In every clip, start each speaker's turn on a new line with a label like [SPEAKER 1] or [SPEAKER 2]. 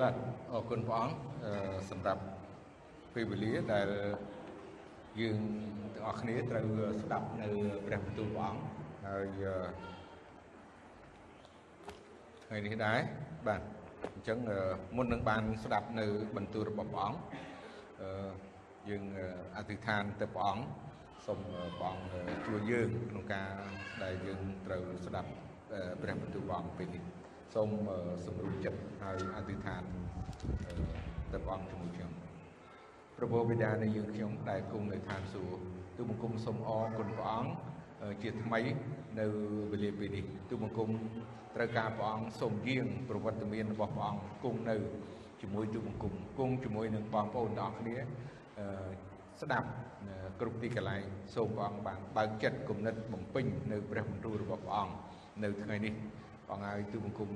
[SPEAKER 1] បាទអរគុណព្រះអង្គអឺសម្រាប់ពេលវេលាដែលយើងទាំងអស់គ្នាត្រូវស្ដាប់នៅព្រះបន្ទូលព្រះអង្គហើយអឺថ្ងៃនេះដែរបាទអញ្ចឹងអឺមុននឹងបានស្ដាប់នៅបន្ទូលរបស់ព្រះអង្គអឺយើងអធិដ្ឋានទៅព្រះអង្គសូមព្រះអង្គជួយយើងក្នុងការដែលយើងត្រូវស្ដាប់ព្រះបន្ទូលព្រះអង្គពេលនេះ សូមសម្រុំចិត្តហើយអធិដ្ឋានទៅព្រះអង្គជាមួយខ្ញុំព្រះបិតានៃយើងខ្ញុំដែលគង់នៅឋានសួគ៌ទូបង្គំសូមអរគុណព្រះអង្គជាថ្មីនៅវេលាពេលនេះទូបង្គំត្រូវការព្រះអង្គសូមយាងប្រវត្តិមានរបស់ព្រះអង្គគង់នៅជាមួយទូបង្គំគង់ជាមួយនឹងបងប្អូនទាំងអស់គ្នាស្ដាប់គ្រប់ទីកន្លែងសូមព្រះអង្គបានបើកចិត្តគំនិតបំពេញនៅព្រះបន្ទូលរបស់ព្រះអង្គនៅថ្ងៃនេះព្រះ អង្គហើយទូបង្គំ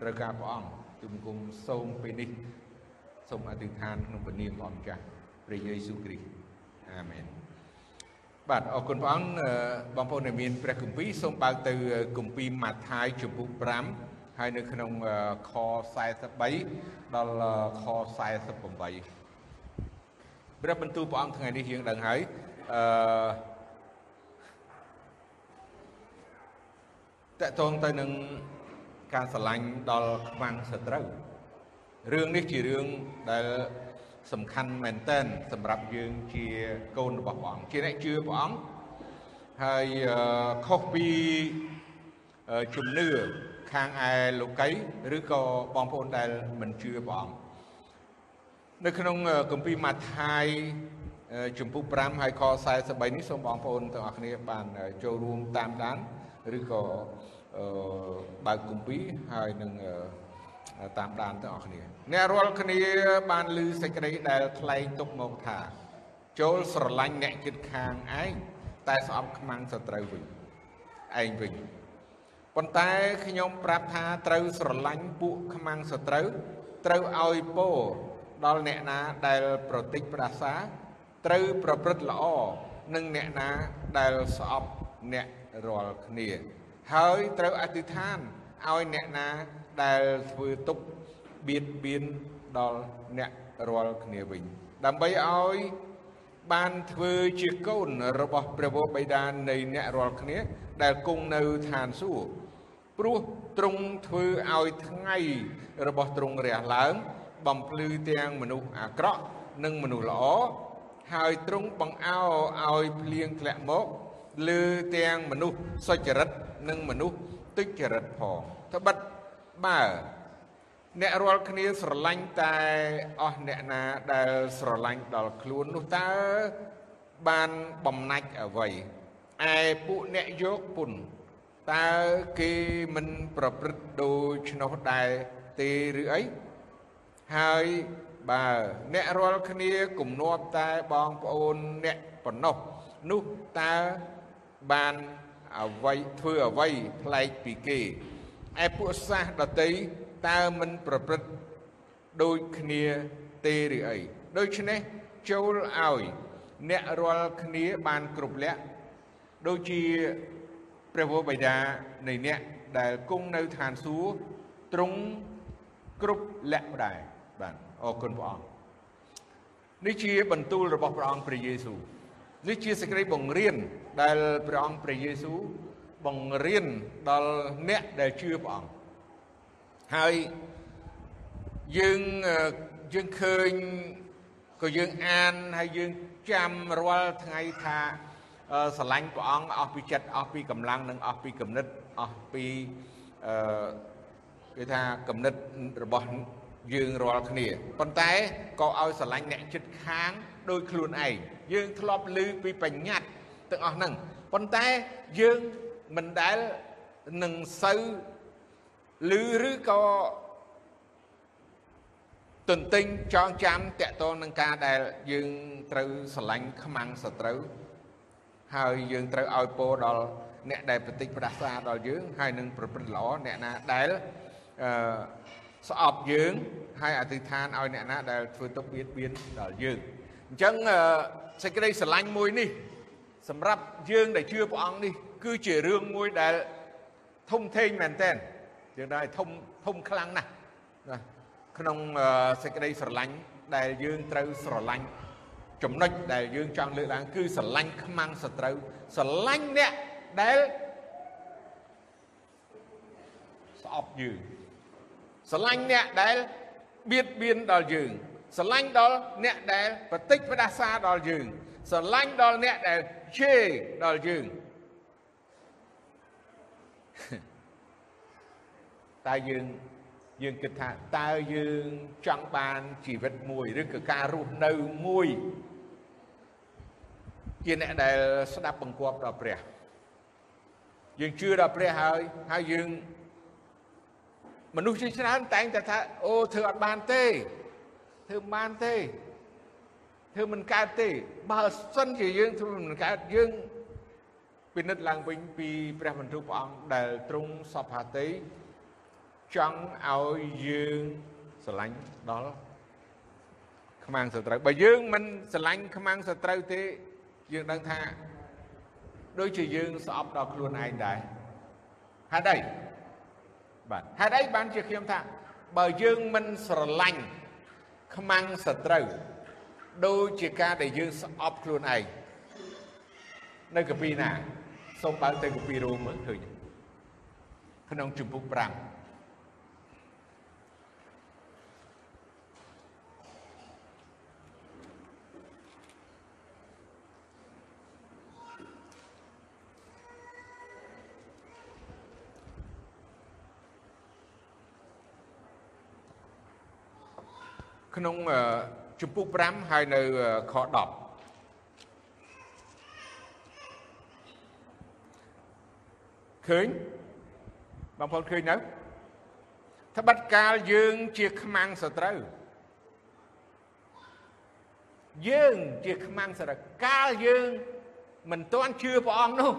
[SPEAKER 1] ត្រូវការព្រះអង្គទូបង្គំសូមពេលនេះសូមអធិដ្ឋានក្នុងព្រះនាមព្រះអង្គចាស់ព្រះយេស៊ូវគ្រីស្ទអាមែនបាទអរគុណព្រះអង្គបងប្អូនដែលមានព្រះគម្ពីរសូមបើកទៅគម្ពីរម៉ាថាយជំពូក5ហើយនៅក្នុងខ43ដល់ខ48ព្រះបន្ទូលព្រះអង្គថ្ងៃនេះយើងដឹងហើយអឺ តកតងទៅនឹងការស្រឡាញ់ដល់ខ្មាំងសត្រូវរឿងនេះជារឿងដែលសំខាន់មែនតើសម្រាប់យើងជាកូនរបស់ព្រះអង្គជាអ្នកជឿព្រះអង្គហើយខុសពីជំនឿខាងឯលោកីឬក៏បងប្អូនដែលមិនជឿព្រះអង្គនៅក្នុងគម្ពីរម៉ាថាយជំពូក5ហើយខ43នេះសូមបងប្អូនទាំងអស់គ្នាបានចូលរួមតាមដាន ឬក៏បើកគម្ពីរហើយនឹងតាមដានទាំងអស់គ្នាអ្នករាល់គ្នាបានឮសេចក្តីដែលថ្លែងទុកមកថា ចូលស្រឡាញ់អ្នកជិតខាងឯងតែស្អប់ខ្មាំងសត្រូវវិញឯងវិញប៉ុន្តែខ្ញុំប្រាប់ថាត្រូវស្រឡាញ់ពួកខ្មាំងសត្រូវត្រូវឲ្យពោដល់អ្នកណាដែលប្រតិចប្រាសាត្រូវប្រព្រឹត្តល្អនឹងអ្នកណាដែលស្អប់អ្នក រាល់គ្នា ហើយត្រូវអធិដ្ឋានឲ្យអ្នកណាដែលធ្វើទុកបៀតបៀនដល់អ្នករាល់គ្នាវិញ ដើម្បីឲ្យបានធ្វើជាកូនរបស់ព្រះវរបិតានៃអ្នករាល់គ្នា ដែលគង់នៅឋានសួគ៌ព្រោះទ្រង់ធ្វើឲ្យថ្ងៃរបស់ទ្រង់រះឡើង បំភ្លឺទាំងមនុស្សអាក្រក់និងមនុស្សល្អហើយទ្រង់បង្អោឲ្យភ្លៀងធ្លាក់មក លើទាំងមនុស្សសុចរិតនិងមនុស្សទុច្ចរិតផងត្បិតបើអ្នករាល់គ្នាស្រឡាញ់តែអស់អ្នកណាដែលស្រឡាញ់ដល់ខ្លួននោះតើបានបំណាច់អ្វីឯពួកអ្នកយកពុនតើគេមិនប្រព្រឹត្តដូច្នោះដែរទេឬអីហើយបើអ្នករាល់គ្នាគំនាប់តែបងប្អូនអ្នកប៉ុណ្ណោះនោះតើ បានអ្វីធ្វើអ្វីប្លែកពីគេឯពួកសាសដតីតើមិនប្រព្រឹត្តដូចគ្នាទេឬអីដូច្នេះចូលឲ្យអ្នករាល់គ្នាបានគ្រប់លក្ខដូចជាព្រះវរបិតានៃអ្នកដែលគង់នៅឋានសួគ៌ទ្រង់គ្រប់លក្ខដែរបាទអរគុណព្រះអង្គនេះជាបន្ទូលរបស់ព្រះអង្គព្រះយេស៊ូវ នេះជាសេចក្តីបង្រៀនដែលព្រះអង្គព្រះយេស៊ូវបង្រៀនដល់អ្នកដែលជឿព្រះអង្គហើយយើងយើងឃើញក៏យើងអានហើយយើងចាំរាល់ថ្ងៃថាស្រឡាញ់ព្រះអង្គអស់ពីចិត្តអស់ពីកម្លាំងនិងអស់ពីគំនិតអស់ពីអឺគេថាគំនិតរបស់យើងរាល់គ្នាប៉ុន្តែក៏ឲ្យស្រឡាញ់អ្នកចិត្តខាង ដោយខ្លួនឯងយើងធ្លាប់ឮពីបញ្ញត្តិទាំងអស់ហ្នឹងប៉ុន្តែយើងមិនដែលនឹងសូវឮឬក៏ទន្ទិញចងចាំតកតងនឹងការដែលយើងត្រូវស្រឡាញ់ខ្មាំងសត្រូវហើយយើងត្រូវឲ្យពោដល់អ្នកដែលប្រតិចប្រាសាដល់យើងហើយនឹងប្រព្រឹត្តល្អអ្នកណាដែលអឺស្អប់យើងហើយអធិដ្ឋានឲ្យអ្នកណាដែលធ្វើទុកបៀតបៀនដល់យើង អញ្ចឹងសេចក្តីស្រឡាញ់មួយនេះ សម្រាប់យើងដែលជឿព្រះអង្គនេះ គឺជារឿងមួយដែលធំធេងមែនទែនយើងដែរធំធំខ្លាំងណាស់ណាក្នុងសេចក្តីស្រឡាញ់ដែលយើងត្រូវស្រឡាញ់ចំណុចដែលយើងចង់លើកឡើងគឺស្រឡាញ់ខ្មាំងសត្រូវស្រឡាញ់អ្នកដែលស្អប់យើងស្រឡាញ់អ្នកដែលបៀតបៀនដល់យើង ស្រឡាញ់ដល់អ្នកដែលបតិចផ្ដាសាដល់យើងស្រឡាញ់ដល់អ្នកដែលជេរដល់យើងតែយើងយើងគិតថាតើយើងចង់បានជីវិតមួយឬក៏ការរស់នៅមួយជាអ្នកដែលស្ដាប់បង្គាប់ដល់ព្រះយើងជឿដល់ព្រះហើយហើយយើងមនុស្សជាច្រើនតែងតែថាអូធ្វើអត់បានទេ ធ្វើមិនបានទេធ្វើមិនកើតទេបើសិនជាយើងធ្វើមិនកើតយើងពិនិត្យឡើងវិញពីព្រះបន្ទូលព្រះអង្គដែលទ្រង់សពហាតីចង់ឲ្យយើងស្រឡាញ់ដល់ខ្មាំងសត្រូវបើយើងមិនស្រឡាញ់ខ្មាំងសត្រូវទេយើងដឹងថាដូចជាយើងស្អប់ដល់ខ្លួនឯងដែរហេតុអីបាទហេតុអីបានជាខ្ញុំថាបើយើងមិនស្រឡាញ់ ខ្មាំងសត្រូវដូចជាការដែលយើងស្អប់ខ្លួនឯងនៅកាពីណាសូមបើកទៅកាពីរ៉ូមមើលឃើញក្នុងជំពូក5 ក្នុងជំពូក5ហើយនៅខ10ឃើញបងប្អូនឃើញនៅត្បិតកាលយើងជាខ្មាំងសត្រូវយើងជាខ្មាំងសត្រូវកាលយើងមិនទាន់ជឿព្រះអង្គនោះ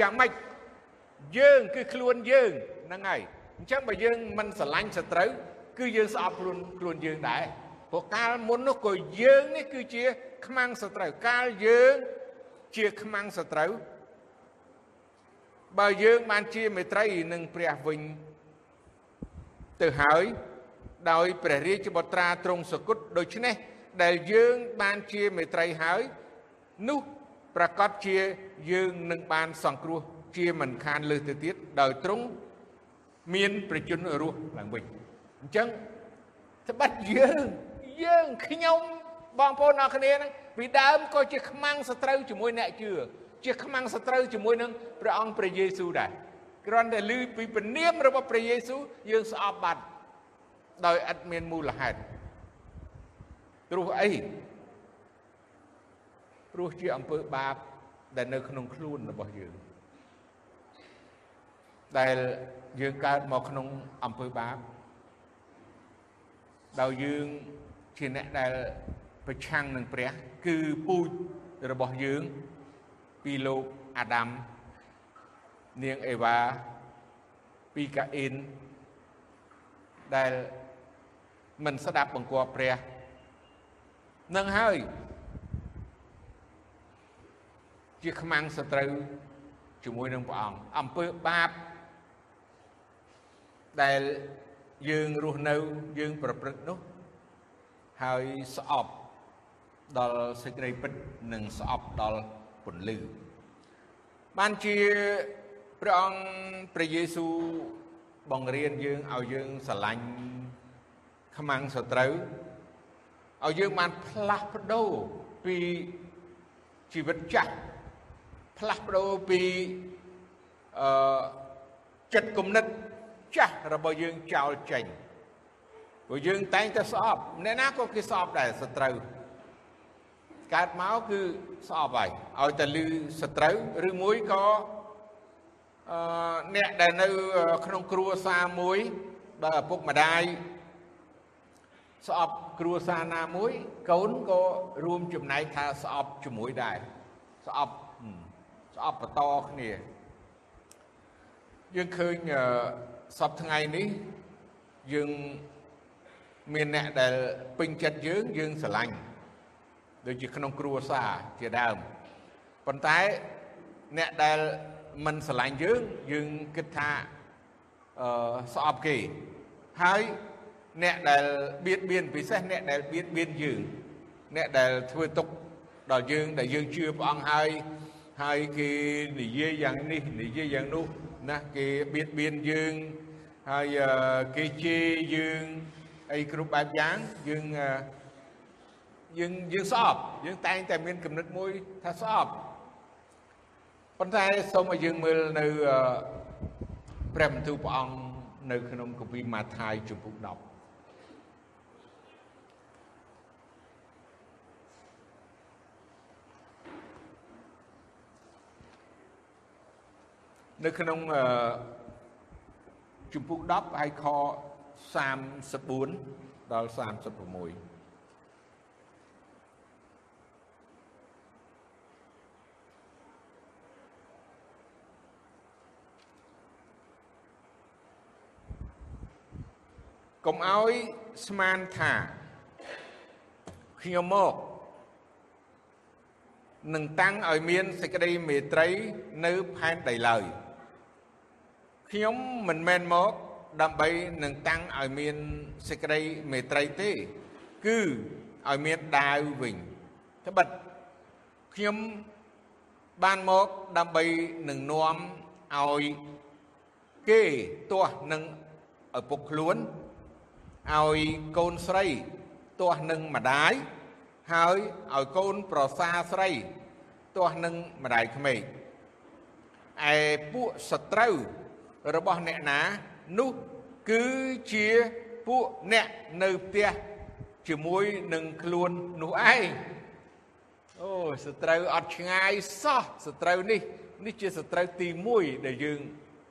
[SPEAKER 1] យ៉ាងម៉េចយើងគឺខ្លួនយើងហ្នឹងហើយអញ្ចឹងបើយើងមិនស្រឡាញ់សត្រូវគឺយើងស្អប់ខ្លួនខ្លួនយើងដែរ ព្រោះកាលមុននោះក៏យើងនេះគឺជាខ្មាំងសត្រូវកាលយើងជាខ្មាំងសត្រូវបើយើងបានជាមេត្រីនឹងព្រះវិញទៅហើយដោយព្រះរាជបុត្រាទ្រង់សគុតដូច្នេះដែលយើងបានជាមេត្រីហើយនោះប្រកាសជាយើងនឹងបានសង្គ្រោះជាមិនខានលើសទៅទៀតដោយទ្រង់មានប្រជញ្ញរស់ឡើងវិញអញ្ចឹងត្បិតយើង យើងខ្ញុំបងប្អូនអរគ្នាហ្នឹងពីដើមក៏ជាខ្មាំងសត្រូវជាមួយអ្នកជឿជាខ្មាំងសត្រូវជាមួយនឹងព្រះអង្គព្រះយេស៊ូវដែរគ្រាន់តែឮពីពនាមរបស់ព្រះយេស៊ូវយើងស្អប់បាត់ដោយឥតមានមូលហេតុព្រោះអីព្រោះជាអំពើបាបដែលនៅក្នុងខ្លួនរបស់យើងដែលយើងកើតមកក្នុងអំពើបាបដោយយើង ជាអ្នកដែលប្រឆាំងនឹងព្រះ គឺពូជរបស់យើងពីលោកអាដាមនាងអេវ៉ាពីកាអ៊ីនដែលមិនស្ដាប់បង្គាប់ព្រះនឹងហើយជាខ្មាំងសត្រូវជាមួយនឹងព្រះអង្គអំពើបាបដែលយើងរស់នៅយើងប្រព្រឹត្តនោះ ហើយស្អប់ដល់សេចក្តីពិតនិងស្អប់ដល់ពន្លឺបានជាព្រះអង្គព្រះយេស៊ូវបង្រៀនយើងឲ្យយើងស្រឡាញ់ខ្មាំងសត្រូវឲ្យយើងបានផ្លាស់ប្ដូរពីជីវិតចាស់ផ្លាស់ប្ដូរពីអឺចិត្តគំនិតចាស់របស់យើងចោលចេញ ព្រោះយើងតែងតែស្អប់អ្នកណាក៏គេស្អប់ដែរសត្រូវកើតមកគឺស្អប់ហើយឲ្យតែលឺសត្រូវឬមួយក៏អឺអ្នកដែលនៅក្នុងគ្រួសារមួយបើឪពុកម្ដាយស្អប់គ្រួសារណាមួយកូនក៏រួមចំណែកថាស្អប់ជាមួយដែរស្អប់ស្អប់បន្តគ្នាយើងឃើញសពថ្ងៃនេះយើង មានអ្នកដែលពេញចិត្តយើងយើងស្រឡាញ់ដូចជាក្នុងគ្រួសារជាដើមប៉ុន្តែអ្នកដែលមិនស្រឡាញ់យើងយើងគិតថាអឺស្អប់គេហើយអ្នកដែលបៀតបៀនពិសេសអ្នកដែលបៀតបៀនយើងអ្នកដែលធ្វើទុកដល់យើងដែលយើងជឿព្រះអង្គហើយហើយគេនិយាយយ៉ាងនេះនិយាយយ៉ាងនោះណាគេបៀតបៀនយើងហើយគេជេរយើង អីគ្រប់បែបយ៉ាងយើងយើងយើងស្អប់យើងតែងតែមានគំនិតមួយថាស្អប់ប៉ុន្តែសូមឲ្យយើងមើលនៅព្រះបន្ទូលព្រះអង្គនៅក្នុងគម្ពីរម៉ាថាយជំពូក10នៅក្នុងជំពូក10ហើយខ 34ដល់36កុំឲ្យស្មានថាខ្ញុំមកនឹងតាំងឲ្យមានសេចក្តីមេត្រីនៅផែនដីឡើយខ្ញុំមិនមែនមក ដើម្បីនឹងតាំងឲ្យមានសេចក្តីមេត្រីទេ គឺឲ្យមានដាវវិញត្បិតខ្ញុំបានមកដើម្បីនឹងនាំឲ្យគេទាស់នឹងឪពុកខ្លួនឲ្យកូនស្រីទាស់នឹងម្ដាយហើយឲ្យកូនប្រសាស្រីទាស់នឹងម្ដាយក្មេកឯពួកសត្រូវរបស់អ្នកណា នោះគឺជាពួកអ្នកនៅផ្ទះជាមួយនឹងខ្លួននោះឯងអូសត្រូវអត់ឆ្ងាយសោះសត្រូវនេះ នេះជាសត្រូវទី1ដែលយើង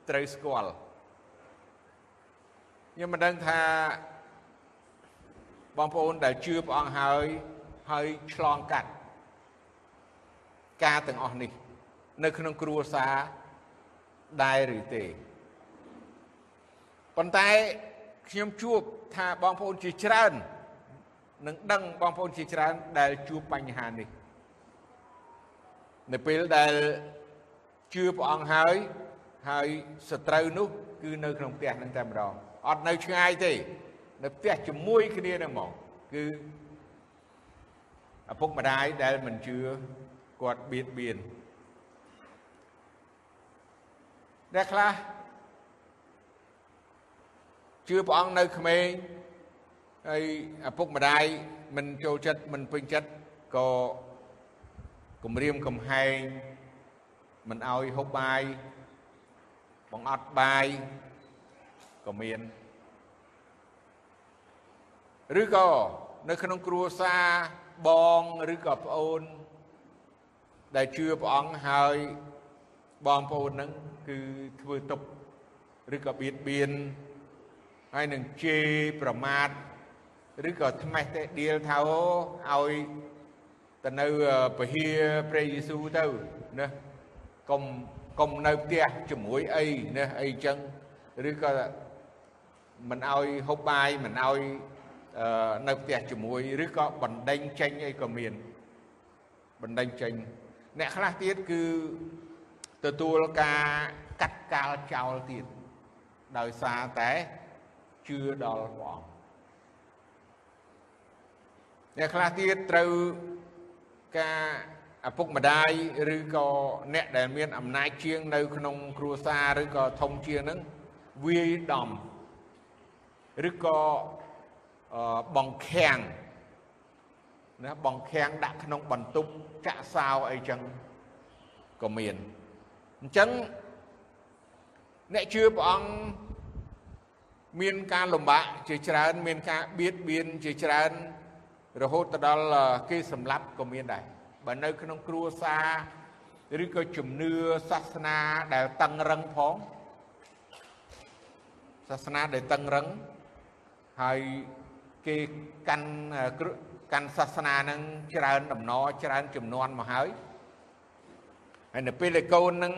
[SPEAKER 1] ត្រូវស្គាល់ខ្ញុំមិនដឹងថាបងប្អូនដែលជឿព្រះអង្គហើយហើយឆ្លងកាត់ការទាំងអស់នេះ នៅក្នុងគ្រួសារដែរឬទេ ប៉ុន្តែខ្ញុំជួបថាបងប្អូនជាច្រើននឹងដឹងបងប្អូនជាច្រើនដែលជួបបញ្ហានេះនៅពេលដែលជឿព្រះអង្គហើយហើយសត្រូវនោះ គឺនៅក្នុងផ្ទះនឹងតែម្ដងអត់នៅឆ្ងាយទេនៅផ្ទះជាមួយគ្នានឹងមកគឺឪពុកម្ដាយដែលមិនជឿគាត់បៀតបៀនអ្នកខ្លះ ជឿព្រះអង្គនៅក្មេងហើយឪពុកម្ដាយមិនចូលចិត្តមិនពេញចិត្តក៏គម្រាមកំហែងមិនអោយហូបបាយបង្អត់បាយក៏មានឬក៏នៅក្នុងគ្រួសារបងឬក៏ប្អូន ដែលជឿព្រះអង្គហើយបងប្អូននឹងគឺធ្វើទុកឬក៏បៀតបៀន ហើយនឹងជេរប្រមាថឬក៏ថ្មេះតែដៀលថាអូឲ្យទៅនៅពហិព្រះយេស៊ូវទៅណាកុំកុំនៅផ្ទះជាមួយអីណាអីចឹងឬក៏មិនឲ្យហូបបាយមិនឲ្យនៅផ្ទះជាមួយឬក៏បណ្ដេញចេញអីក៏មានបណ្ដេញចេញអ្នកខ្លះទៀតគឺទទួលការកាត់កាលចោលទៀតដោយសារតែ ជឿដល់ព្រះអង្គអ្នកខ្លះទៀតត្រូវការឪពុកម្ដាយឬក៏អ្នកដែលមានអំណាចជាងនៅក្នុងគ្រួសារឬក៏ធំជាងហ្នឹងវាយដំឬក៏បង្ខាំងណាបង្ខាំងដាក់ក្នុងបន្ទប់ចាក់សោអីចឹងក៏មានអញ្ចឹងអ្នកជឿព្រះអង្គ មានការលំបាកជាច្រើន មានការបៀតបៀនជាច្រើន រហូតទៅដល់គេសម្លាប់ក៏មានដែរបើនៅក្នុងគ្រួសារឬក៏ជំនឿសាសនាដែលតឹងរឹងផងសាសនាដែលតឹងរឹងហើយគេកាន់កាន់សាសនានឹងច្រើនដំណរច្រើនចំនួនមកហើយហើយនៅពេលដែលកូននឹង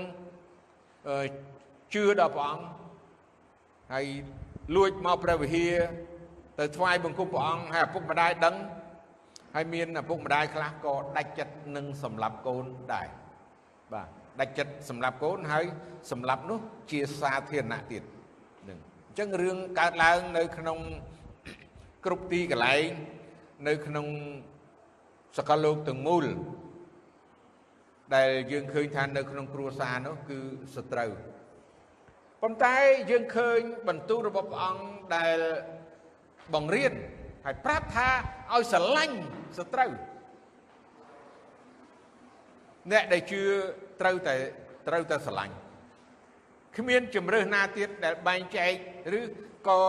[SPEAKER 1] ជឿដល់ព្រះអង្គហើយ លួចមកព្រះវិហារទៅថ្វាយបង្គំព្រះអង្គហើយឪពុកម្ដាយដឹងហើយមានឪពុកម្ដាយខ្លះក៏ដាច់ចិត្តនឹងសម្លាប់កូនដែរបាទដាច់ចិត្តសម្លាប់កូនហើយសម្លាប់នោះជាសាធារណៈទៀតនឹងអញ្ចឹងរឿងកើតឡើងនៅក្នុងគ្រប់ទីកន្លែងនៅក្នុងសកលលោកទាំងមូលដែលយើងឃើញថានៅក្នុងគ្រួសារនោះគឺសត្រូវ ប៉ុន្តែយើងឃើញបន្ទូលរបស់ព្រះអង្គដែលបង្រៀនហើយប្រាប់ថាឲ្យស្រឡាញ់សត្រូវអ្នកដែលជឿត្រូវតែត្រូវតែស្រឡាញ់គ្មានជំរើសណាទៀតដែលបែងចែកឬក៏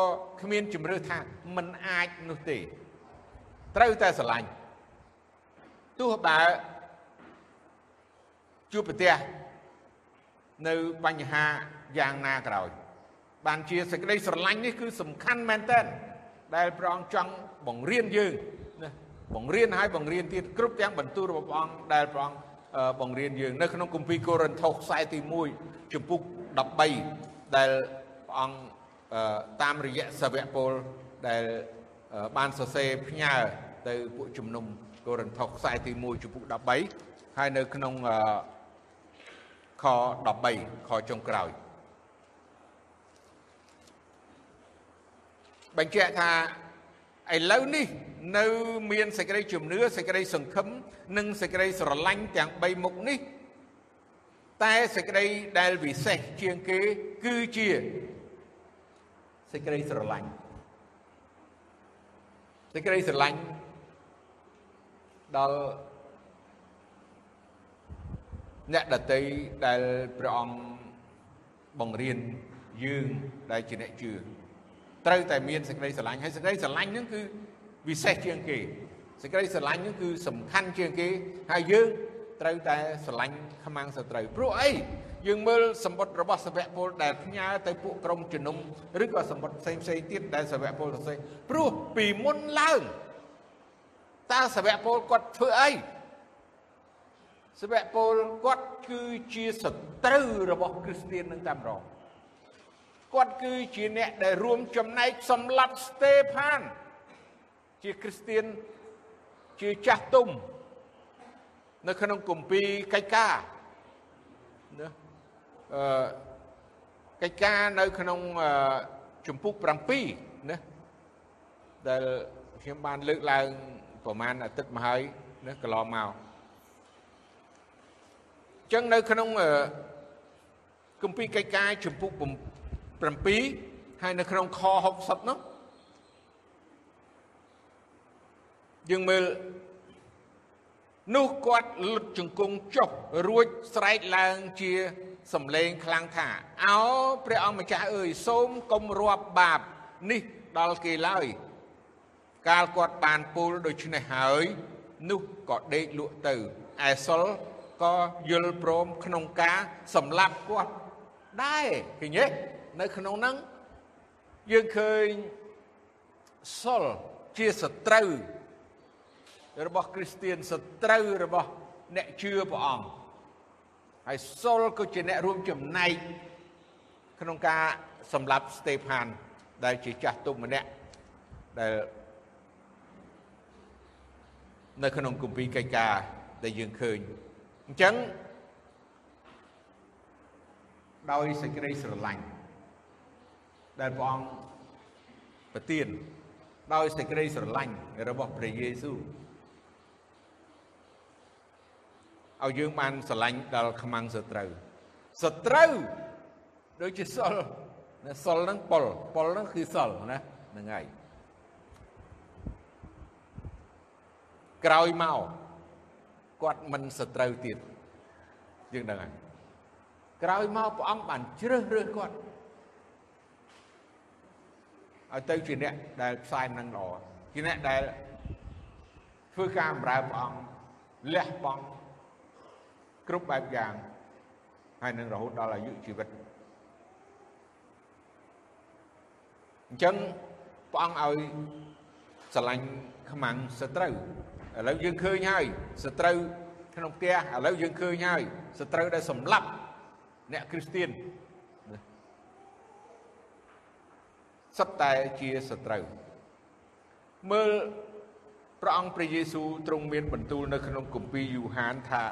[SPEAKER 1] គ្មានជំរើសថាมันអាចនោះទេ ត្រូវតែស្រឡាញ់ទោះបើជួបប្រទះនៅបញ្ហា យ៉ាងណាក្រោយ បានជាសេចក្តីស្រឡាញ់នេះគឺសំខាន់មែនទែនដែលព្រះអង្គចង់បង្រៀនយើងណាបង្រៀនឲ្យបង្រៀនទៀតគ្រប់ទាំងបន្ទូលរបស់ព្រះអង្គដែលព្រះអង្គបង្រៀនយើងនៅក្នុងគម្ពីរកូរិនថូសខ្សែទី1ជំពូក13ដែលព្រះអង្គតាមរយៈសាវកពលដែលបានសរសេរផ្ញើទៅពួកជំនុំកូរិនថូសខ្សែទី1ជំពូក13ហើយនៅក្នុងខ13ខចុងក្រោយ បញ្ជាក់ថាឥឡូវនេះនៅមានសេចក្តីជំនឿសេចក្តីសង្ឃឹមនិងសេចក្តីស្រឡាញ់ទាំង3មុខនេះ តែសេចក្តីដែលពិសេសជាងគេគឺជាសេចក្តីស្រឡាញ់សេចក្តីស្រឡាញ់ដល់អ្នកដតីដែលព្រះអង្គបង្រៀនយើងដែលជាអ្នកជឿ ត្រូវតែមានសេចក្តីស្រឡាញ់ហើយសេចក្តីស្រឡាញ់ហ្នឹងគឺពិសេសជាងគេសេចក្តីស្រឡាញ់ហ្នឹងគឺសំខាន់ជាងគេហើយយើងត្រូវតែស្រឡាញ់ខ្មាំងសត្រូវព្រោះអីយើងមើលសម្បត្តិរបស់សាវកពលដែលផ្ញើទៅពួកក្រុមជំនុំឬក៏សម្បត្តិផ្សេងផ្សេងទៀតដែលសាវកពលសរសេរព្រោះពីមុនឡើងតើសាវកពលគាត់ធ្វើអីសាវកពលគាត់គឺជាសត្រូវរបស់គ្រីស្ទាននឹងតែម្ដង គាត់គឺជាអ្នកដែលរួមចំណែកសម្លាប់ស្តេផាន ជាគ្រីស្ទៀនជាចាស់ទុំ នៅក្នុងគម្ពីរកិច្ចការណាអឺកិច្ចការនៅក្នុងជំពូក7ណាដែលខ្ញុំបានលើកឡើងប្រហែលអាទិត្យមកហើយណាកន្លងមកអញ្ចឹងនៅក្នុងគម្ពីរកិច្ចការជំពូក 7ហើយនៅក្នុងខ60នោះយើងមើលនោះគាត់លុតជង្គង់ចុះរួចស្រែកឡើងជាសំឡេងខ្លាំងថាអោព្រះអង្គម្ចាស់អើយសូមកុំរាប់បាបនេះដល់គេឡើយ កាលគាត់បានពូលដូច្នេះហើយនោះក៏ដេកលក់ទៅឯសុលក៏យល់ព្រមក្នុងការសម្លាប់គាត់ដែរឃើញទេ នៅក្នុងហ្នឹងយើងឃើញសុលជាសត្រូវរបស់គ្រីស្ទៀនសត្រូវរបស់អ្នកជឿព្រះអង្គហើយសុលក៏ជាអ្នករួមចំណែកក្នុងការសម្លាប់ស្តេផាន ដែលជាចាស់ទុំម្នាក់ដែលនៅក្នុងគម្ពីរកិច្ចការដែលយើងឃើញអញ្ចឹងដោយសេចក្តីស្រឡាញ់ ដែលព្រះអង្គប្រទានដោយសេចក្តីស្រឡាញ់របស់ព្រះយេស៊ូវឲ្យយើងបានស្រឡាញ់ដល់ខ្មាំងសត្រូវសត្រូវដូចជាសុលណាសុលហ្នឹងប៉ុលប៉ុលហ្នឹងគឺសុលណាហ្នឹងហើយក្រោយមកគាត់មិនសត្រូវទៀតយើងដឹងហើយក្រោយមកព្រះអង្គបានជ្រើសរើសគាត់ ឲ្យទៅជាអ្នកដែលផ្សាយនឹងល្អជាអ្នកដែលធ្វើការបម្រើព្រះអង្គលះបង់គ្រប់បែបយ៉ាងហើយនឹងរហូតដល់អាយុជីវិតអញ្ចឹងព្រះអង្គឲ្យស្រឡាញ់ខ្មាំងសត្រូវឥឡូវយើងឃើញហើយសត្រូវក្នុងផ្ទះឥឡូវយើងឃើញហើយសត្រូវដែលសម្លាប់អ្នកគ្រីស្ទៀន សុទ្ធតែជាសត្រូវមើលព្រះអង្គព្រះយេស៊ូវទ្រង់មានបន្ទូលនៅក្នុងគម្ពីរយូហានថា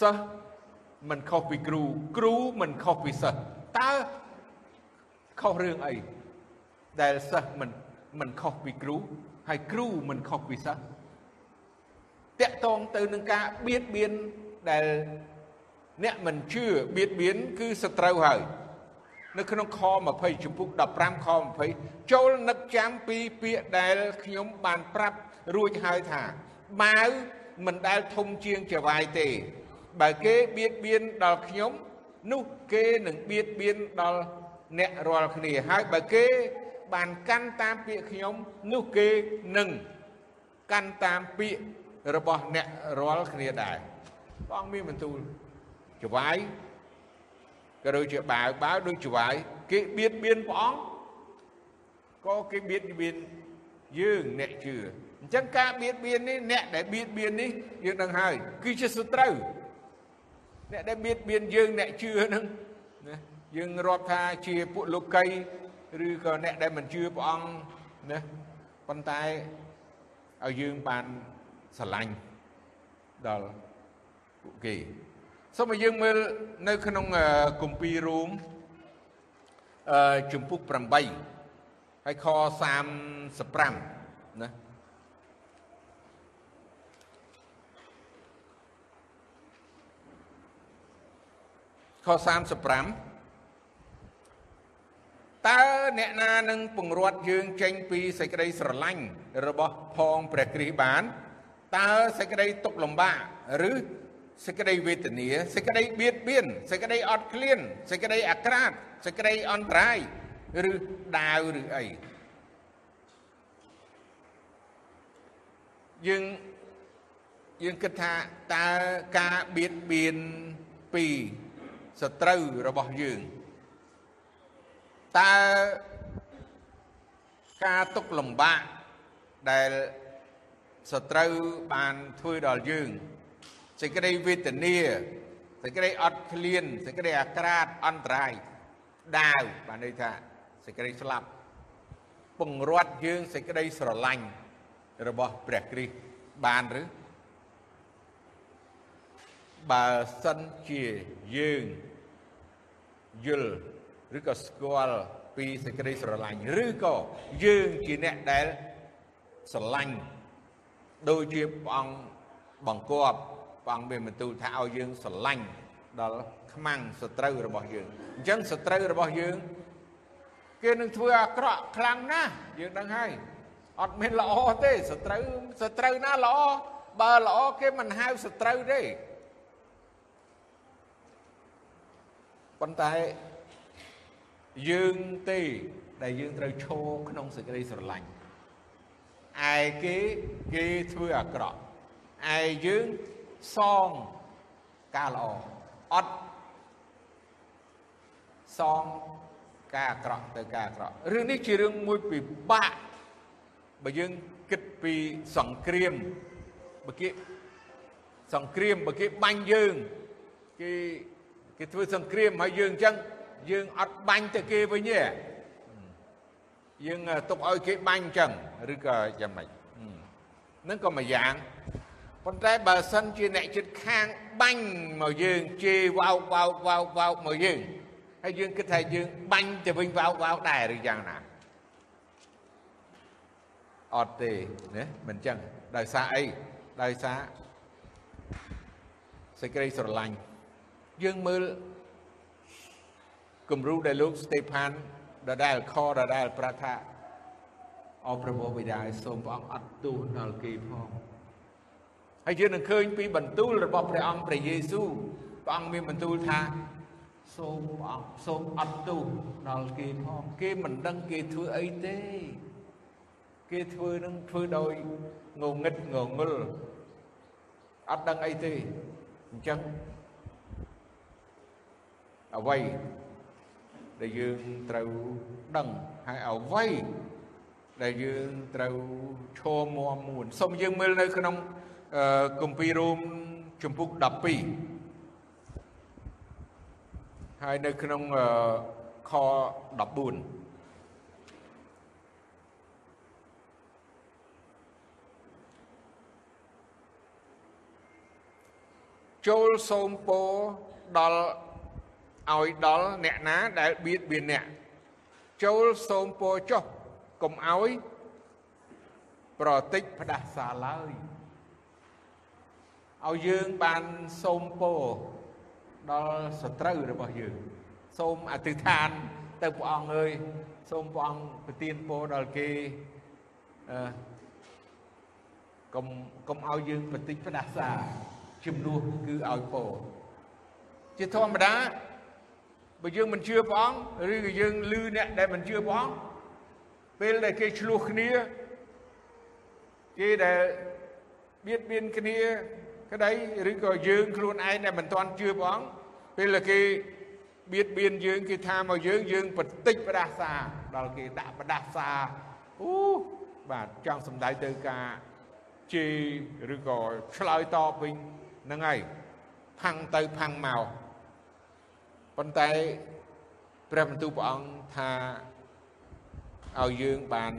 [SPEAKER 1] សិស្សមិនខុសពីគ្រូគ្រូមិនខុសពីសិស្សតើខុសរឿងអីដែលសិស្សមិនមិនខុសពីគ្រូហើយគ្រូមិនខុសពីសិស្សតាក់ទងទៅនឹងការបៀតបៀនដែលអ្នកមិនជឿបៀតបៀនគឺសត្រូវហើយ នៅក្នុងខ20ចំពុក15ខ20ចូលនឹកចាំពីពាក្យដែលខ្ញុំបានប្រាប់រួចហើយថាម៉ាវមិនដែលធំជាងចវាយទេ បើគេបៀតបៀនដល់ខ្ញុំនោះគេនឹងបៀតបៀនដល់អ្នករាល់គ្នាហើយបើគេ បានកាន់តាមពាក្យខ្ញុំនោះគេនឹងកាន់តាមពាក្យរបស់អ្នករាល់គ្នាដែរព្រះអង្គមានបន្ទូលចវាយ ក៏ដូចជាបាវបាវដូចចវាយគេបៀតបៀនព្រះអង្គក៏គេបៀតបៀនយើងអ្នកជឿអញ្ចឹងការបៀតបៀននេះអ្នកដែលបៀតបៀននេះយើងដឹងហើយគឺជាសត្រូវអ្នកដែលបៀតបៀនយើងអ្នកជឿហ្នឹងណាយើងរាប់ថាជាពួកលោកីឬក៏អ្នកដែលមិនជឿព្រះអង្គណាប៉ុន្តែឲ្យយើងបានស្រឡាញ់ដល់ពួកគេ សូមឲ្យយើងមើលនៅក្នុងគម្ពីររូមអឺជំពូក8ហើយខ35ណាខ35តើអ្នកណានឹងពង្រត់យើងចេញពីសេចក្តីស្រឡាញ់របស់ផងព្រះគ្រីស្ទបានតើសេចក្តីទុកលំបាកឬ សេចក្តីវេទនាសេចក្តីបៀតបៀនសេចក្តីអត់ឃ្លានសេចក្តីអាក្រាតសេចក្តីអន្តរាយឬដាវឬអីយើងយើងគិតថាតើការបៀតបៀនពីសត្រូវរបស់យើងតើការទុកលំបាកដែលសត្រូវបានធ្វើដល់យើង សេចក្តីវេទនាសេចក្តីអត់ឃ្លានសេចក្តីអាក្រាតអន្តរាយដាវបានន័យថាសេចក្តីស្លាប់ពង្រត់យើងសេចក្តីស្រឡាញ់របស់ព្រះគ្រីស្ទបានឬបើសិនជាយើងយល់ឬក៏ស្គាល់ពីសេចក្តីស្រឡាញ់ឬក៏យើងជាអ្នកដែលស្រឡាញ់ដូចជាព្រះអង្គបង្គាប់ ព្រះអង្គមានបន្ទូលថាឲ្យយើងស្រឡាញ់ដល់ខ្មាំងសត្រូវរបស់យើងអញ្ចឹងសត្រូវរបស់យើងគេនឹងធ្វើអាក្រក់ខ្លាំងណាស់យើងដឹងហើយអត់មានល្អទេសត្រូវសត្រូវណាល្អបើល្អគេមិនហៅសត្រូវទេប៉ុន្តែយើងទេដែលយើងត្រូវឈរក្នុងសេចក្តីស្រឡាញ់ឯគេគេធ្វើអាក្រក់ឯយើង សងការល្អអត់សងការអាក្រក់ទៅការអាក្រក់រឿងនេះជារឿងមួយពិបាកបើយើងគិតពីសង្គ្រាមបើគេសង្គ្រាមបើគេបាញ់យើងគេគេធ្វើសង្គ្រាមហើយយើងអញ្ចឹងយើងអត់បាញ់ទៅគេវិញទេយើងទុកឲ្យគេបាញ់អញ្ចឹងឬក៏យ៉ាងម៉េចហ្នឹងក៏មួយយ៉ាង ប៉ុន្តែបើសិនជាអ្នកចិត្តខាងបាញ់មកយើងជេរវោកវោកវោកវោកមកយើងហើយយើងគិតថាយើងបាញ់ទៅវិញវោកវោកដែរឬយ៉ាងណាអត់ទេណាមិនអញ្ចឹងដោយសារអីដោយសារសេចក្តីស្រឡាញ់យើងមើលគំរូដែលលោកស្តេផានដដែលខដដែលប្រាប់ថាអរព្រះបិតាសូមព្រះអង្គអត់ទោសដល់គេផង ហើយយើងនឹងឃើញពីបន្ទូលរបស់ព្រះអង្គព្រះយេស៊ូវព្រះអង្គមានបន្ទូលថាសូមព្រះអង្គសូមអត់ទោសដល់គេផងគេមិនដឹងគេធ្វើអីទេ គេធ្វើនឹងធ្វើដោយងងឹតងងុលអត់ដឹងអីទេអញ្ចឹងអ្វីដែលយើងត្រូវដឹងហើយអ្វីដែលយើងត្រូវឈរមមមួនសូមយើងមើលនៅក្នុង គម្ពីររ៉ូមជំពូក12ហើយនៅក្នុងខ14ចូលសូមពោដល់ឲ្យដល់អ្នកណាដែលបៀតបៀនអ្នកចូលសូមពរចុះកុំឲ្យប្រតិចផ្ដាសាឡើយ ឲ្យយើងបានសូមពរដល់សត្រូវរបស់យើង សូមអធិដ្ឋានទៅព្រះអង្គអើយសូមព្រះអង្គប្រទានពរដល់គេអឺកុំកុំឲ្យយើងបន្តិចផ្ដាសាជំនួសគឺឲ្យពរជាធម្មតាបើយើងមិនជឿព្រះអង្គឬក៏យើងលឺអ្នកដែលមិនជឿព្រះអង្គពេលដែលគេឆ្លោះគ្នាគេដែលបៀតបៀនគ្នា ក្តីឬក៏យើងខ្លួនឯងដែលមិនទាន់ជឿព្រះអង្គពេលដែលគេបៀតបៀនយើងគេថាមកយើងយើងបន្តិចផ្ដាសាដល់គេដាក់ផ្ដាសាអូបាទចង់សំដៅទៅការជេរឬក៏ឆ្លើយតបវិញហ្នឹងហើយផាំងទៅផាំងមកប៉ុន្តែព្រះបន្ទូលព្រះអង្គថាឲ្យយើងបាន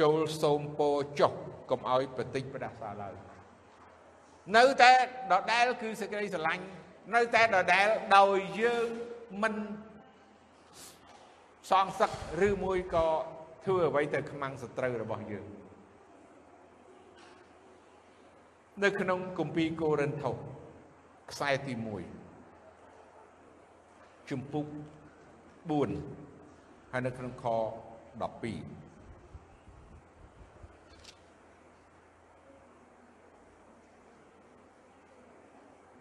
[SPEAKER 1] ចូលសូមពោចុះកុំឲ្យបតិចផ្ដាសាឡើយ នៅតែដដែលគឺសេចក្តីស្រឡាញ់នៅតែដដែលដោយយើងមិនសងសឹកឬមួយក៏ធ្វើអ្វីទៅខ្មាំងសត្រូវរបស់យើងនៅក្នុងគម្ពីរកូរិនថូសខ្សែទី1ជំពូក4ហើយនៅក្នុងខ12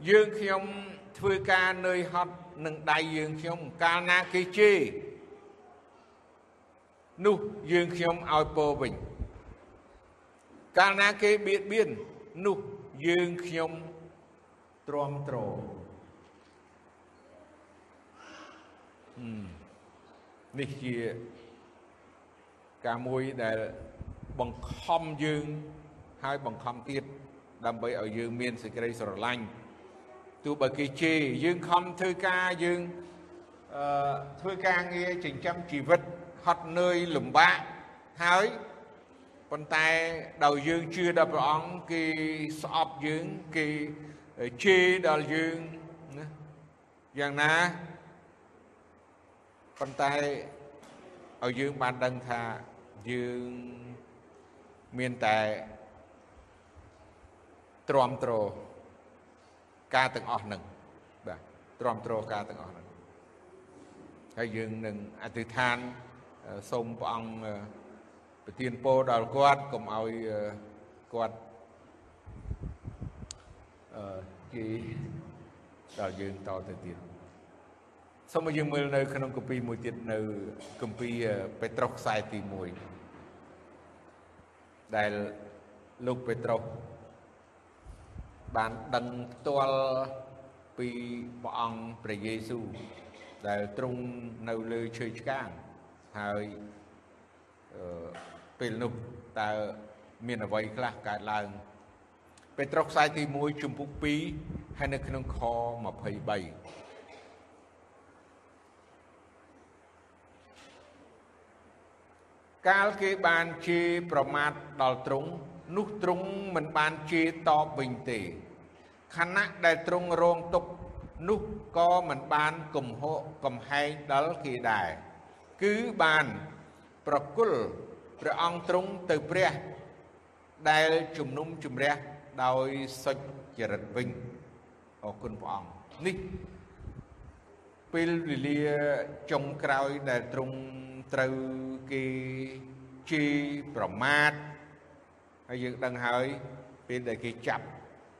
[SPEAKER 1] យើងខ្ញុំធ្វើការនឿយហត់នឹងដៃយើងខ្ញុំកាលណាគេជេរនោះយើងខ្ញុំឲ្យពោវិញកាលណាគេបៀតបៀននោះយើងខ្ញុំទ្រាំទ្រនេះជាការមួយដែលបង្ខំយើងហើយបង្ខំទៀតដើម្បីឲ្យយើងមានសេចក្តីស្រឡាញ់ ទោះបើគេជេរយើងខំធ្វើការយើងអឺធ្វើការងារចិញ្ចឹមជីវិតហត់នឿយលំបាកហើយប៉ុន្តែដោយយើងជឿដល់ព្រះអង្គគេស្អប់យើងគេជេរដល់យើងណាយ៉ាងណាប៉ុន្តែឲ្យយើងបានដឹងថាយើងមានតែទ្រាំទ្រ ការទាំងអស់នឹងបាទទ្រាំទ្រការទាំងអស់នឹងហើយយើងនឹងអធិដ្ឋានសូមព្រះអង្គប្រទានពរដល់គាត់កុំឲ្យគាត់អឺគេដល់យើងតទៅទៀតសូមឲ្យយើងមើលនៅក្នុងគម្ពីរមួយទៀតនៅគម្ពីរពេត្រុសខ្សែទី1ដែលលោកពេត្រុស បានដឹងផ្ទាល់ពីព្រះអង្គព្រះយេស៊ូវដែលទ្រង់នៅលើឈើឆ្កាងហើយពេលនោះតើមានអ្វីខ្លះកើតឡើងពេត្រុសខ្សែទី1ជំពូក2ហើយនៅក្នុងខ23កាលគេបានជេរប្រមាថដល់ទ្រង់នោះទ្រង់មិនបានជេរតបវិញទេ ខណៈដែលទ្រង់រងទុកនោះក៏មិនបានកំហកកំហែងដល់គេដែរគឺបានប្រគល់ព្រះអង្គទ្រង់ទៅព្រះដែលជំនុំជម្រះដោយសុចរិតវិញអរគុណព្រះអង្គនេះពេលវេលាចុងក្រោយដែលទ្រង់ត្រូវគេជេរប្រមាថហើយយើងដឹងហើយពេលដែលគេចាប់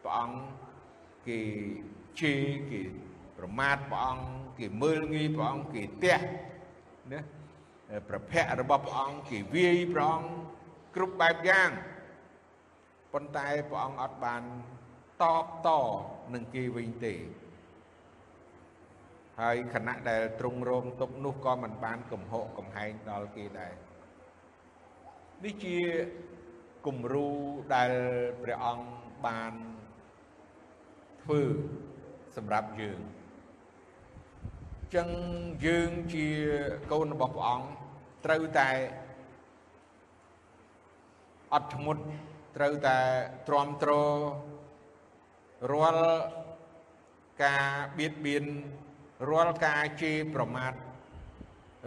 [SPEAKER 1] ព្រះអង្គ គេជេរគេប្រមាថព្រះអង្គគេមើលងាយព្រះអង្គគេទះណាប្រភពរបស់ព្រះអង្គគេវាយព្រះអង្គគ្រប់បែបយ៉ាងប៉ុន្តែព្រះអង្គអត់បានតបតនឹងគេវិញទេហើយខណៈដែលទ្រង់រងទុកនោះក៏មិនបានកំហកកំហែងដល់គេដែរនេះជាគំរូដែលព្រះអង្គបាន ធ្វើសម្រាប់យើងចឹងយើងជាកូនរបស់ព្រះអង្គត្រូវតែអត់ធ្មត់ត្រូវតែទ្រាំទ្ររាល់ការបៀតបៀនរាល់ការជេរប្រមាថ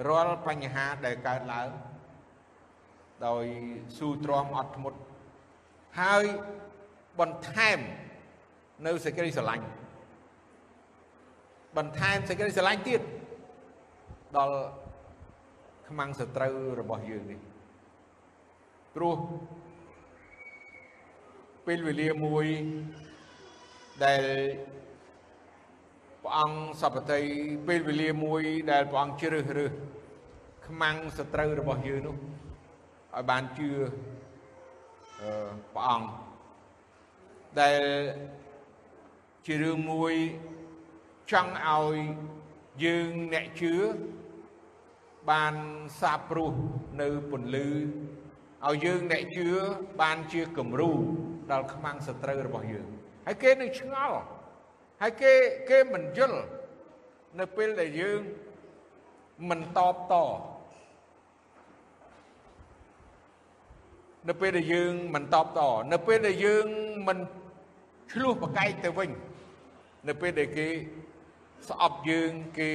[SPEAKER 1] រាល់បញ្ហាដែលកើតឡើងដោយស៊ូទ្រាំអត់ធ្មត់ហើយបន្ថែម នៅសេចក្តីស្រឡាញ់បន្ថែមសេចក្តីស្រឡាញ់ទៀតដល់ខ្មាំងសត្រូវរបស់យើងនេះព្រោះពេលវេលាមួយដែលព្រះអង្គសពតិពេលវេលាមួយដែលព្រះអង្គជ្រើសរើសខ្មាំងសត្រូវរបស់យើងនោះឲ្យបានជឿអឺព្រះអង្គដែល ជារឿងមួយចង់ឲ្យយើងអ្នកជឿបានសាបព្រោះនៅពន្លឺឲ្យយើងអ្នកជឿបានជាគំរូដល់ខ្មាំងសត្រូវរបស់យើងហើយគេនឹងឆ្ងល់ហើយគេគេមិនយល់នៅពេលដែលយើងមិនតបតនៅពេលដែលយើងមិនតបតនៅពេលដែលយើងមិនឆ្លោះប្រកែកទៅវិញ នៅពេលដែលគេស្អប់យើងគេ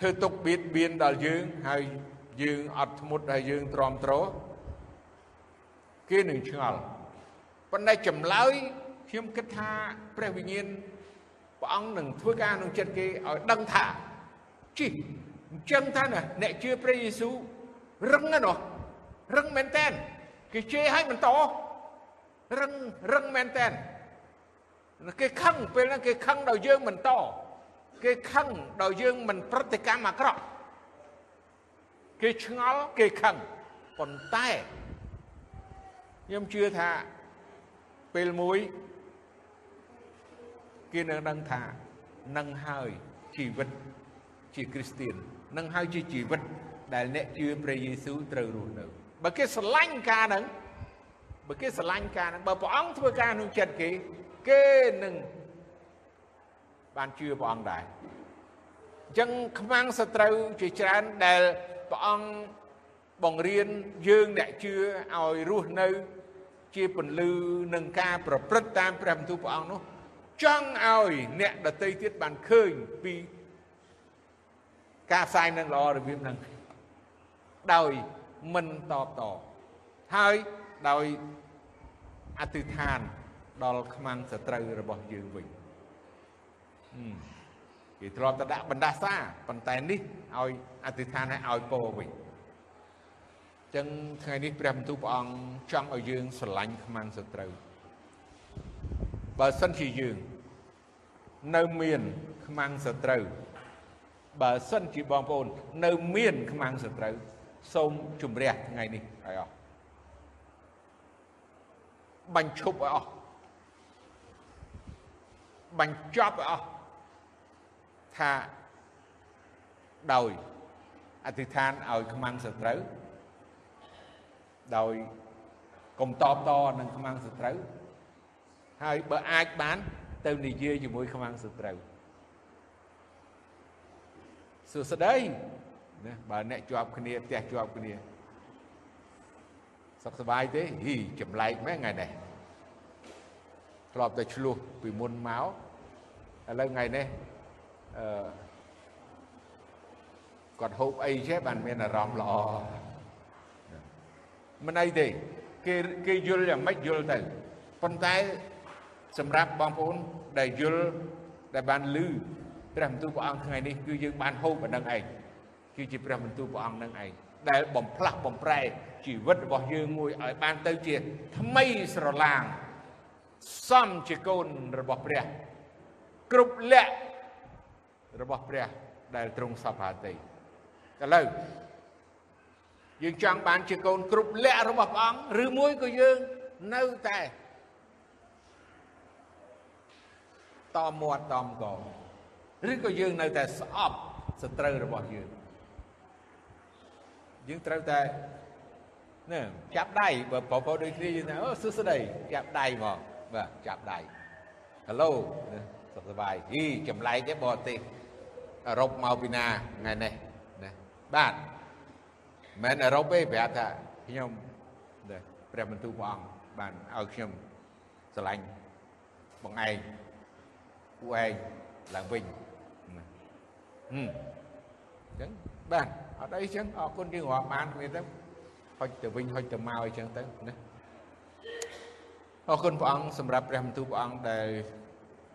[SPEAKER 1] ធ្វើទុកបៀតបៀនដល់យើងហើយយើងអត់ធ្មត់ហើយយើងទ្រាំទ្រគេនឹងឆ្ងល់ប៉ុន្តែចម្លើយខ្ញុំគិតថាព្រះវិញ្ញាណព្រះអង្គនឹងធ្វើការក្នុងចិត្តគេឲ្យដឹងថាជីអញ្ចឹងថាណាអ្នកជឿព្រះយេស៊ូវរឹងណាស់រឹងមែនតើគេជេរឲ្យបន្តរឹងរឹងមែនតើ គេខឹងពេលហ្នឹងគេខឹងដល់យើងបន្តគេខឹងដល់យើងមិនប្រតិកម្មអាក្រក់គេឆ្ងល់គេខឹងប៉ុន្តែខ្ញុំជឿថាពេលមួយគេនឹងដឹងថានឹងហើយជីវិតជាគ្រីស្ទៀននឹងហើយជាជីវិតដែលអ្នកជឿព្រះយេស៊ូវត្រូវរស់នៅបើគេស្រឡាញ់ការហ្នឹងបើគេស្រឡាញ់ការហ្នឹងបើព្រះអង្គធ្វើការក្នុងចិត្តគេ គេនឹងបានជឿព្រះអង្គដែរអញ្ចឹងខ្មាំងសត្រូវជាច្រើនដែលព្រះអង្គបង្រៀនយើងអ្នកជឿឲ្យរស់នៅ ជាពន្លឺនឹងការប្រព្រឹត្តតាមព្រះបន្ទូលព្រះអង្គនោះចង់ឲ្យអ្នកដតីទៀតបានឃើញពីការផ្សាយនឹងល្អរបៀបហ្នឹងដោយមិនតបតហើយដោយអធិដ្ឋាន ដល់ខ្មាំងសត្រូវរបស់យើងវិញគេធ្លាប់តែដាក់បណ្ដាសាប៉ុន្តែនេះឲ្យអធិដ្ឋានឲ្យឲ្យពរវិញចឹងថ្ងៃនេះព្រះបន្ទូលព្រះអង្គចង់ឲ្យយើងស្រឡាញ់ខ្មាំងសត្រូវបើសិនជាយើងនៅមានខ្មាំងសត្រូវបើសិនជាបងប្អូន នៅមានខ្មាំងសត្រូវសូមជំរះថ្ងៃនេះឲ្យអស់បញ្ឈប់ឲ្យអស់ បញ្ចប់ឲ្យអស់ថាដោយអធិដ្ឋានឲ្យខ្មាំងសត្រូវដោយកុំតបតនឹងខ្មាំងសត្រូវហើយបើអាចបាន ទៅនិយាយជាមួយខ្មាំងសត្រូវសួស្តីណាបើអ្នកជាប់គ្នាផ្ទះជាប់គ្នាសុខសប្បាយទេហ៊ីចម្លែកមែនថ្ងៃនេះ ធ្លាប់តែឆ្លោះពីមុនមកឥឡូវថ្ងៃនេះអឺគាត់ហូបអីចេះបានមានអារម្មណ៍ល្អមិនអីទេគេគេយល់យ៉ាងម៉េចយល់ទៅប៉ុន្តែសម្រាប់បងប្អូនដែលយល់ដែលបានឮព្រះបន្ទូលព្រះអង្គថ្ងៃនេះគឺយើងបានហូបអានឹងឯងគឺជាព្រះបន្ទូលព្រះអង្គនឹងឯងដែលបំផ្លាស់បំប្រែជីវិតរបស់យើងមួយឲ្យបានទៅជាថ្មីស្រឡាង សំជាកូនរបស់ព្រះ គ្រប់លក្ខរបស់ព្រះដែលទ្រង់សពហាតីឥឡូវយើងចង់បានជាកូនគ្រប់លក្ខរបស់ព្រះអង្គឬមួយក៏យើងនៅតែតមាត់តំកឬក៏យើងនៅតែស្អប់សត្រូវរបស់យើងយើងត្រូវតែណែចាប់ដៃបើបងប្អូនដូចគ្នាយើងថាអូសួស្ដីចាប់ដៃមក បាទចាប់ដៃហេឡូសុខសប្បាយហីចម្លែកទេបរទេសអឺរ៉ុបមកពីណាថ្ងៃនេះណាបាទមិនអឺរ៉ុបទេប្រាប់ថាខ្ញុំព្រះបន្ទូលព្រះអង្គបានឲ្យខ្ញុំស្រឡាញ់បងឯងពួកឯងឡើងវិញហឹមអញ្ចឹងបាទអត់អីចឹងអរគុណយើងរាប់បានមានទៅហុចទៅវិញហុចទៅមកអីចឹងទៅណា អរគុណព្រះអង្គសម្រាប់ព្រះបន្ទូលព្រះអង្គដែល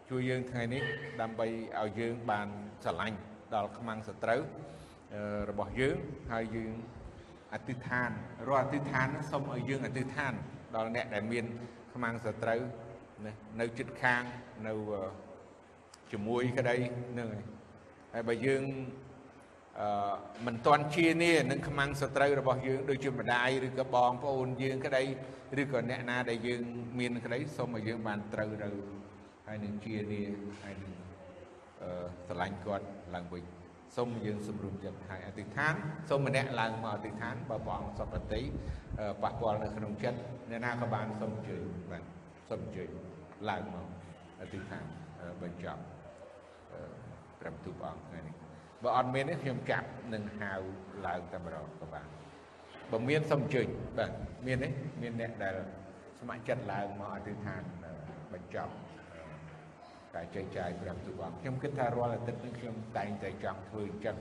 [SPEAKER 1] ជួយយើងថ្ងៃនេះដើម្បីឲ្យយើងបានស្រឡាញ់ដល់ខ្មាំងសត្រូវរបស់យើងហើយយើងអធិដ្ឋានរាល់អធិដ្ឋានសូមឲ្យយើងអធិដ្ឋានដល់អ្នកដែលមានខ្មាំងសត្រូវនៅចិត្តខាងនៅជាមួយក្តីនឹងហើយបើយើង អឺមិនទាន់ជានីនឹងខ្មាំងសត្រូវរបស់យើងដូចជាម្ដាយឬក៏បងប្អូនយើងក្តីឬក៏អ្នកណាដែលយើងមានក្តីសូមឲ្យយើងបានត្រូវទៅហើយនឹងជានីហើយនឹងអឺស្រឡាញ់គាត់ឡើងវិញសូមយើងសម្រុំចិត្តហើយអធិដ្ឋានសូមម្នាក់ឡើងមកអធិដ្ឋានបើព្រះអង្គសុខតិប៉ះពាល់នៅក្នុងចិត្តអ្នកណាក៏បានសូមអញ្ជើញបាទសូមអញ្ជើញឡើងមកអធិដ្ឋានបញ្ចប់ព្រះបន្ទូលព្រះអង្គថ្ងៃនេះ បើអត់មានទេខ្ញុំចាប់នឹងហៅឡើងតែម្ដងក៏បានបើមានសូមអញ្ជើញបាទមានទេមានអ្នកដែលស្ម័គ្រចិត្តឡើងមកអធិដ្ឋានបញ្ចប់ការចែកចាយព្រះបន្ទូលព្រះអង្គខ្ញុំគិតថារាល់អាទិត្យនេះខ្ញុំតែងតែចង់ធ្វើអញ្ចឹង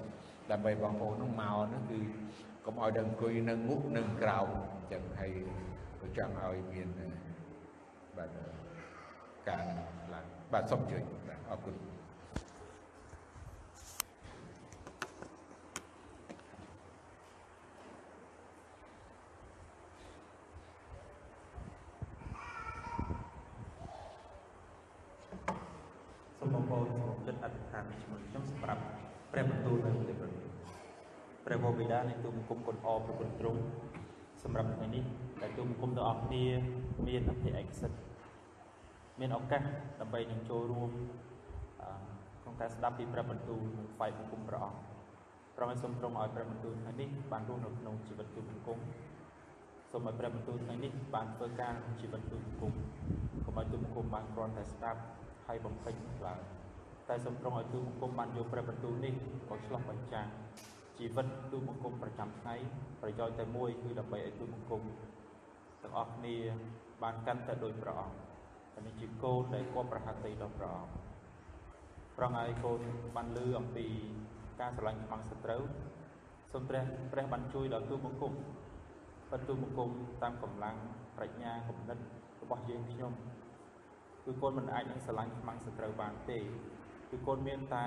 [SPEAKER 1] ដើម្បីបងប្អូននោះមកនោះគឺកុំឲ្យដល់អង្គុយនៅងុកនៅក្រោមអញ្ចឹងហើយក៏ចង់ឲ្យមានបាទការឡើងបាទសូមអញ្ជើញបាទអរគុណ
[SPEAKER 2] ព្រះបន្ទូលនៅទីប្រទេស ព្រះវរបិតានៃទូបង្គំគុណអប្រគុណទ្រង់សម្រាប់ថ្ងៃនេះដែលទូបង្គំទាំងអស់គ្នាមានអភិឯកសិទ្ធិមានឱកាសដើម្បីនឹងចូលរួមក្នុងការស្ដាប់ពីព្រះបន្ទូលនិងផ្សាយបង្គំព្រះអង្គប្រមសូមទ្រង់ឲ្យព្រះបន្ទូលថ្ងៃនេះបានរស់នៅក្នុងជីវិតទូបង្គំសូមឲ្យព្រះបន្ទូលថ្ងៃនេះបានធ្វើការជីវិតទូបង្គំកុំឲ្យទូបង្គំបានគ្រាន់តែស្ដាប់ហើយបំពេញឡើងតែសូមទ្រង់ឲ្យទូបង្គំបានយកព្រះបន្ទូលនេះមកឆ្លោះបញ្ចាំង ជីវិតទូបង្គំប្រចាំថ្ងៃប្រយោជន៍តែមួយគឺដើម្បីឲ្យទូបង្គំទាំងអស់គ្នាបានកាន់តែដោយព្រះអង្គតែនេះជាកូនដែលគប់ប្រហាតីដល់ព្រះអង្គប្រងឲ្យកូនបានលឺអំពីការស្រឡាញ់ខ្មាំងសត្រូវសូមព្រះព្រះបានជួយដល់ទូបង្គំបន្ទូបង្គំតាមកម្លាំងប្រាជ្ញាគំនិតរបស់យើងខ្ញុំគឺកូនមិនអាចនឹងស្រឡាញ់ខ្មាំងសត្រូវបានទេគឺកូនមានតែ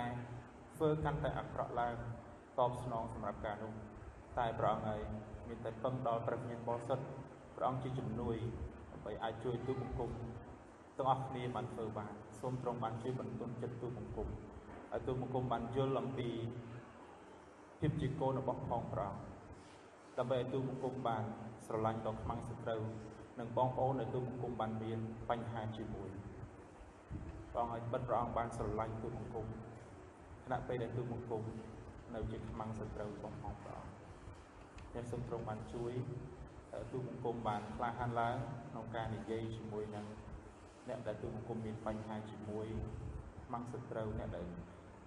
[SPEAKER 2] ធ្វើកាន់តែអាក្រក់ឡើង តបស្នងសម្រាប់ការនោះតែព្រះអង្គហើយមានតែពឹងដល់ព្រះញាណបរិសុទ្ធព្រះអង្គជាជំនួយដើម្បីអាចជួយទូបង្គំទាំងអស់គ្នាបានធ្វើបានសូមទ្រង់បានជួយបន្ទន់ចិត្តទូបង្គំឲ្យទូបង្គំបានយល់អំពីភាពជាកូនរបស់ផងព្រះអង្គដើម្បីឲ្យទូបង្គំបានស្រឡាញ់ដល់ខ្មាំងសត្រូវនិងបងប្អូននៅទូបង្គំបានមានបញ្ហាជាមួយព្រះអង្គឲ្យបិទព្រះអង្គបានស្រឡាញ់ទូបង្គំខណៈពេលដែលទូបង្គំ នៅជាខ្មាំងសត្រូវរបស់ព្រះអង្គខ្ញុំសូមទ្រង់បានជួយទូបង្គំបានក្លាហានឡើងក្នុងការនិយាយជាមួយនឹងអ្នកដែលទូបង្គំមានបញ្ហាជាមួយខ្មាំងសត្រូវអ្នកដែល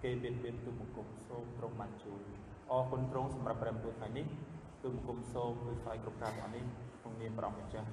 [SPEAKER 2] គេបៀតបៀនទូបង្គំសូមទ្រង់បានជួយអរគុណទ្រង់សម្រាប់ព្រះបន្ទូលថ្ងៃនេះទូបង្គំសូមជួយស្វែងគ្រប់ការទាំងនេះក្នុងនាមព្រះអង្គម្ចាស់